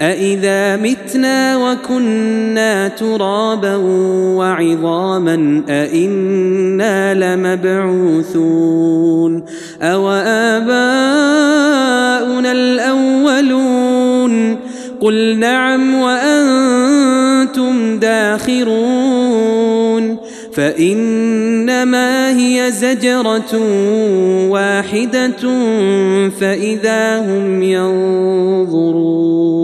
أإذا متنا وكنا ترابا وعظاما أإنا لمبعوثون أو آباؤنا الأولون قل نعم وأنتم داخرون فإنما هي زجرة واحدة فإذا هم ينظرون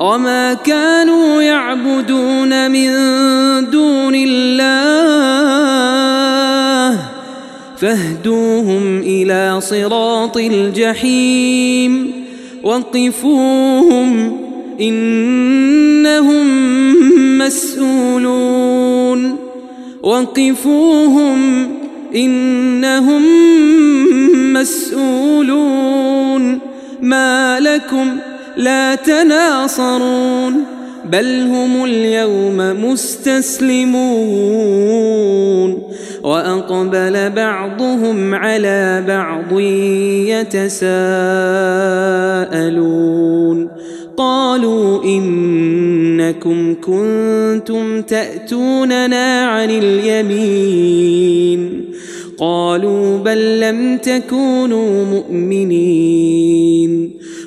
وما كانوا يعبدون من دون الله فاهدوهم إلى صراط الجحيم وقفوهم انهم مسؤولون وقفوهم انهم مسؤولون ما لكم لا تناصرون بل هم اليوم مستسلمون. وأقبل بعضهم على بعض يتساءلون. قالوا إنكم كنتم تأتوننا عن اليمين. قالوا بل لم تكونوا مؤمنين.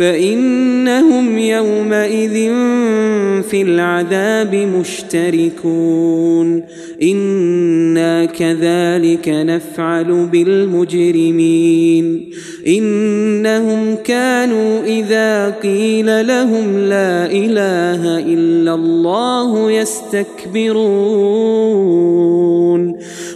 فإنهم يومئذ في العذاب مشتركون. إنا كذلك نفعل بالمجرمين. إنهم كانوا إذا قيل لهم لا إله إلا الله يستكبرون.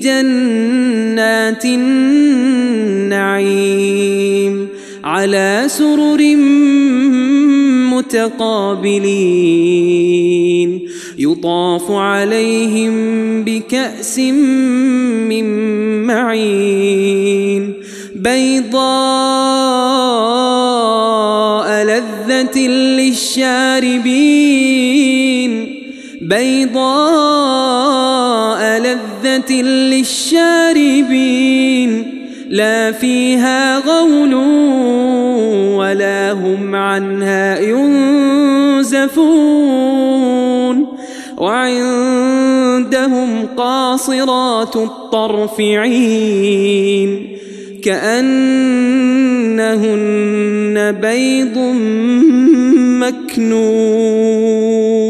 جنات النعيم على سرر متقابلين. يطاف عليهم بكأس من معين. بيضاء لذة للشاربين. بيضاء لذة للشاربين لا فيها غول ولا هم عنها ينزفون وعندهم قاصرات الطرف عين كأنهن بيض مكنون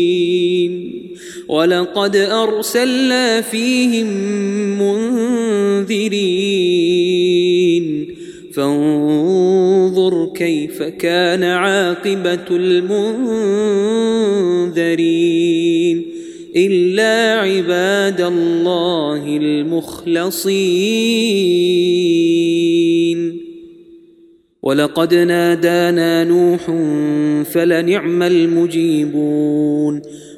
ولقد أرسلنا فيهم منذرين. فانظر كيف كان عاقبة المنذرين. إلا عباد الله المخلصين. ولقد نادانا نوح فلنعم المجيبون.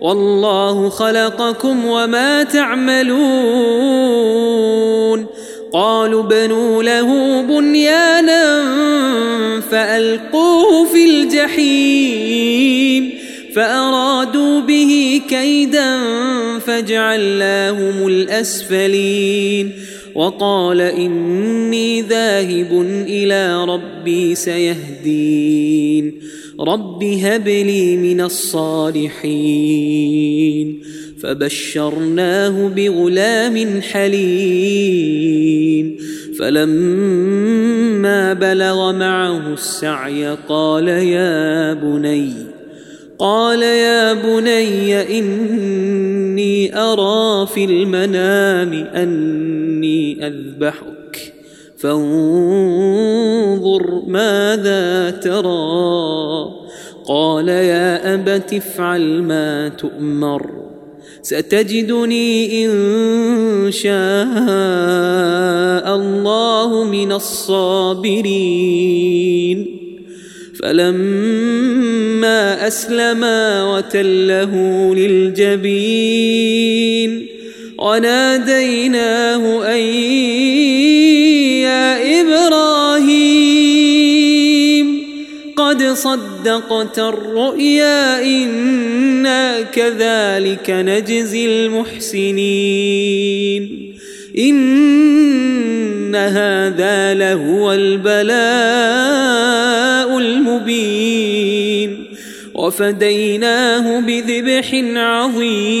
والله خلقكم وما تعملون. قالوا بنوا له بنيانا فألقوه في الجحيم. فأرادوا به كيدا فجعلناهم الأسفلين. وقال إني ذاهب إلى ربي سيهدين. رب هب لي من الصالحين فبشرناه بغلام حليم فلما بلغ معه السعي قال يا بني قال يا بني إني أرى في المنام أني أذبحك فانظر ماذا ترى. قال يا أبت افعل ما تؤمر ستجدني إن شاء الله من الصابرين. فلما أسلما وتله للجبين وناديناه أن صدقت الرؤيا إنا كذلك نجزي المحسنين. إن هذا لهو البلاء المبين. وفديناه بذبح عظيم.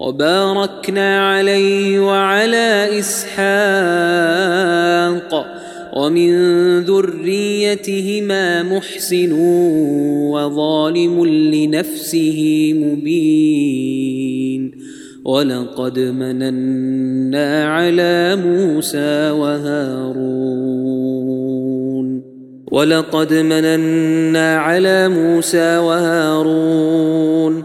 وباركنا عليه وعلى إسحاق ومن ذريتهما محسن وظالم لنفسه مبين ولقد مننا على موسى وهارون ولقد مننا على موسى وهارون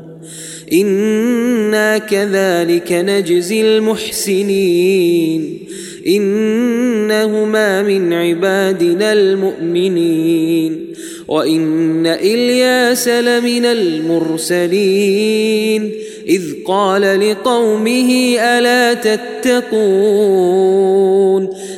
أنا كذلك نجزي المحسنين انهما من عبادنا المؤمنين وإن إلياس لمن المرسلين إذ قال لقومه ألا تتقون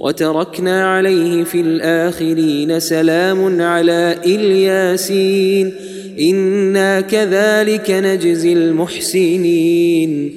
وتركنا عليه في الآخرين سلام على إلياسين. إنا كذلك نجزي المحسنين.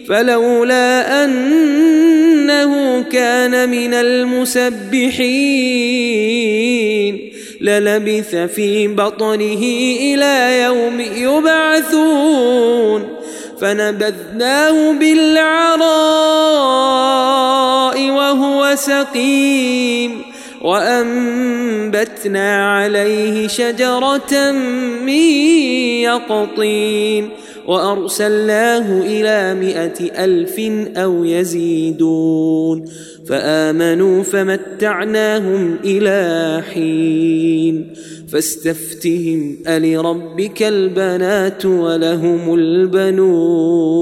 فلولا أنه كان من المسبحين للبث في بطنه إلى يوم يبعثون. فنبذناه بالعراء وهو سقيم. وأنبتنا عليه شجرة من يقطين. وأرسلناه إلى مائة ألف أو يزيدون فآمنوا فمتعناهم إلى حين فاستفتهم ألربك البنات ولهم البنون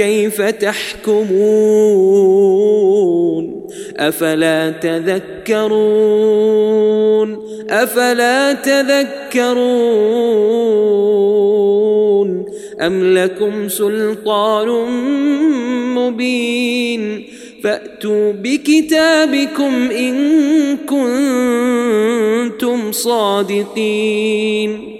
كيف تحكمون؟ أفلا تذكرون؟ أفلا تذكرون؟ أم لكم سلطان مبين؟ فأتوا بكتابكم إن كنتم صادقين.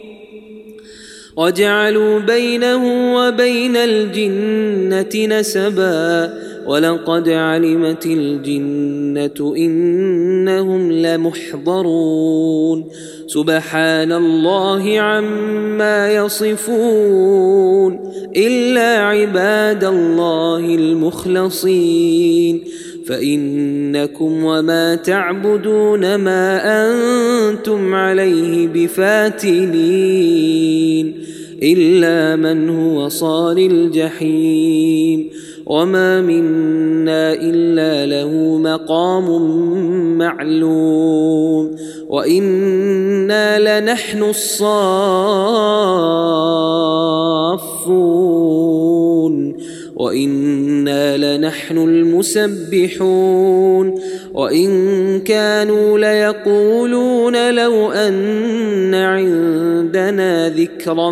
وجعلوا بينه وبين الجنة نسبا ولقد علمت الجنة إنهم لمحضرون. سبحان الله عما يصفون. إلا عباد الله المخلصين. فإنكم وما تعبدون ما أنتم عليه بفاتنين. إلا من هو صال الجحيم وما منا إلا له مقام معلوم وإنا لنحن الصافون وإنا لنحن المسبحون وإن كانوا ليقولون لو أن عندنا ذكرا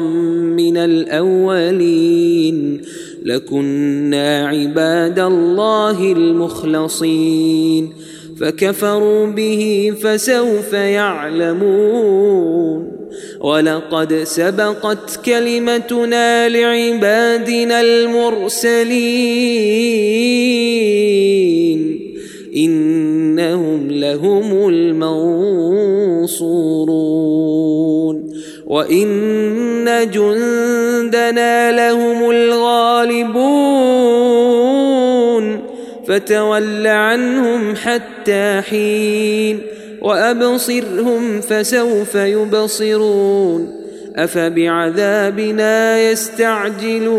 من الأولين لكنا عباد الله المخلصين فكفروا به فسوف يعلمون ولقد سبقت كلمتنا لعبادنا المرسلين إنهم لهم المنصورون وإن جندنا لهم الغالبون فتول عنهم حتى حين وأبصرهم فسوف يبصرون أفبعذابنا يستعجلون